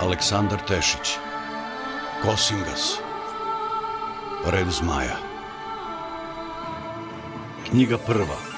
Aleksandar Tešić Kosingas Red zmaja. Knjiga prva.